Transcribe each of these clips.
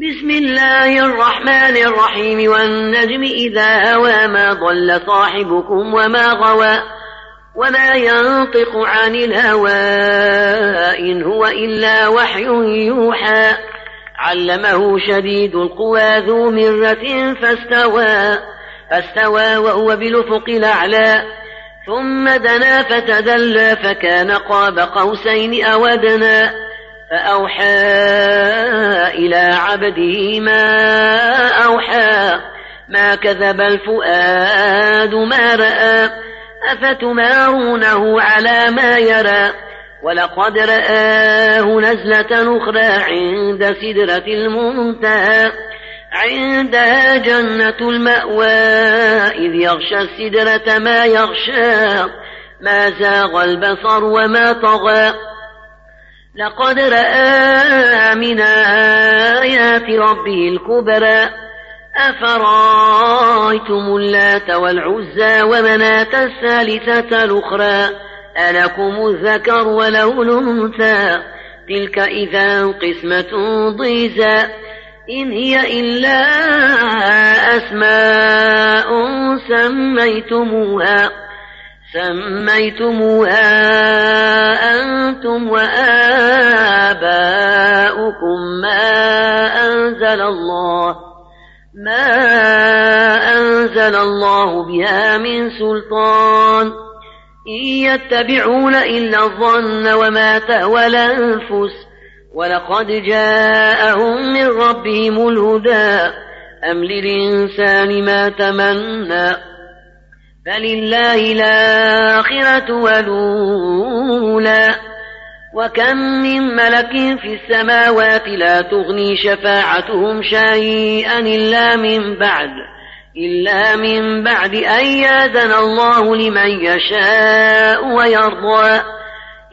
بسم الله الرحمن الرحيم والنجم إذا هوى ما ضل صاحبكم وما غوى وما ينطق عن الهوى إن هو إلا وحي يوحى علمه شديد القوى ذو مرة فاستوى فاستوى وهو بالأفق الأعلى ثم دنا فتدلى فكان قاب قوسين أو أدنى فأوحى إلى عبده ما أوحى ما كذب الفؤاد ما رأى أفتمارونه على ما يرى؟ ولقد رآه نزلة أخرى عند سدرة المنتهى عندها جنة المأوى إذ يغشى السدرة ما يغشى ما زاغ البصر وما طغى. لقد رأى من آيات ربه الكبرى. أفرأيتم اللات والعزى ومناة الثالثة الأخرى؟ ألكم الذكر وله الأنثى تلك إذا قسمة ضيزى. إن هي إلا أسماء سميتموها. سميتموها أنتم وآباؤكم ما أنزل الله ما أنزل الله بها من سلطان إن يتبعون إلا الظن وما تهوى الأنفس ولقد جاءهم من ربهم الهدى أم للإنسان ما تمنى فلله الآخرة والأولى وكم من ملك في السماوات لا تغني شفاعتهم شيئا إلا من بعد إلا من بعد أن يأذن الله لمن يشاء ويرضى.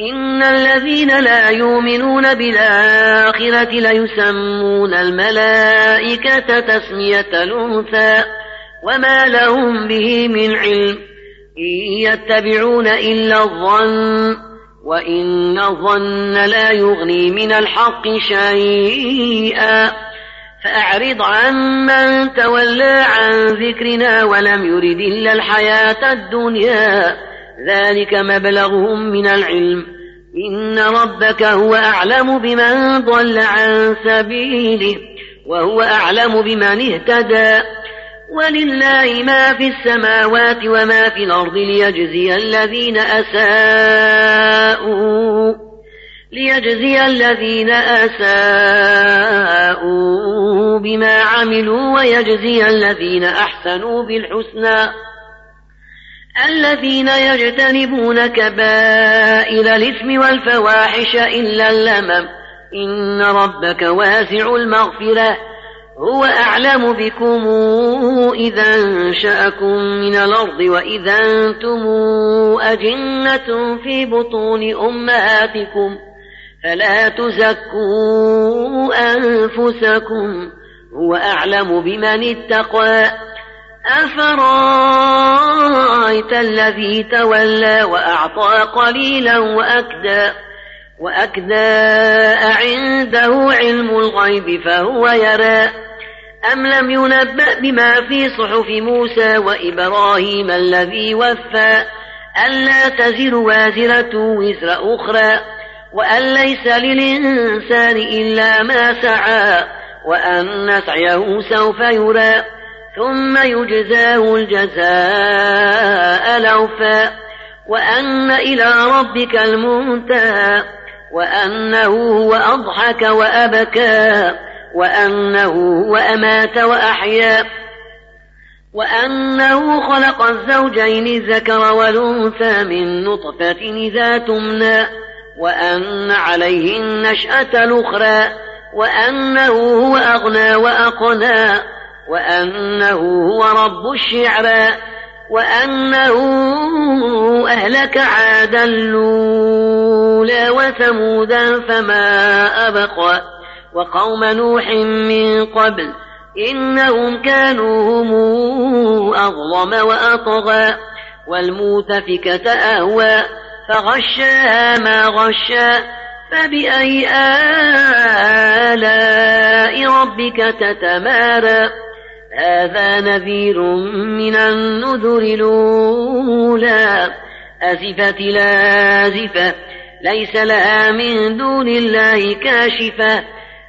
إن الذين لا يؤمنون بالآخرة ليسمون الملائكة تسمية الأنثى. وما لهم به من علم إن يتبعون إلا الظن وإن الظن لا يغني من الحق شيئا فأعرض عن من تولى عن ذكرنا ولم يرد إلا الحياة الدنيا ذلك مبلغهم من العلم إن ربك هو أعلم بمن ضل عن سبيله وهو أعلم بمن اهتدى ولله ما في السماوات وما في الأرض ليجزي الذين أساءوا ليجزي الذين أساءوا بما عملوا ويجزي الذين أحسنوا بالحسنى. الذين يجتنبون كبائر الإثم والفواحش إلا اللمم إن ربك واسع المغفرة. هو أعلم بكم إذا أنشأكم من الأرض وإذا أنتم أجنة في بطون أمهاتكم فلا تزكوا أنفسكم هو أعلم بمن اتقى أفرأيت الذي تولى وأعطى قليلا وأكدى وأكدى أعنده علم الغيب فهو يرى أم لم ينبأ بما في صحف موسى وإبراهيم الذي وفى؟ ألا تزر وازرة وزر أخرى وأن ليس للإنسان إلا ما سعى وأن سعيه سوف يرى ثم يجزاه الجزاء الأوفى وأن إلى ربك المنتهى وأنه هو أضحك وأبكى. وأنه هو أمات وأحيا وأنه خلق الزوجين الذكر والأنثى من نطفة إذا تمنى وأن عليه النشأة الأخرى وأنه هو أغنى وأقنى وأنه هو رب الشعرى وأنه أهلك عادا الأولى وثمودا فما أبقى وقوم نوح من قبل إنهم كانوا هم أظلم وأطغى والمؤتفكة أهوى فغشاها ما غشى فبأي آلاء ربك تتمارى هذا نذير من النذر الأولى أزفت لازفة ليس لها من دون الله كاشفة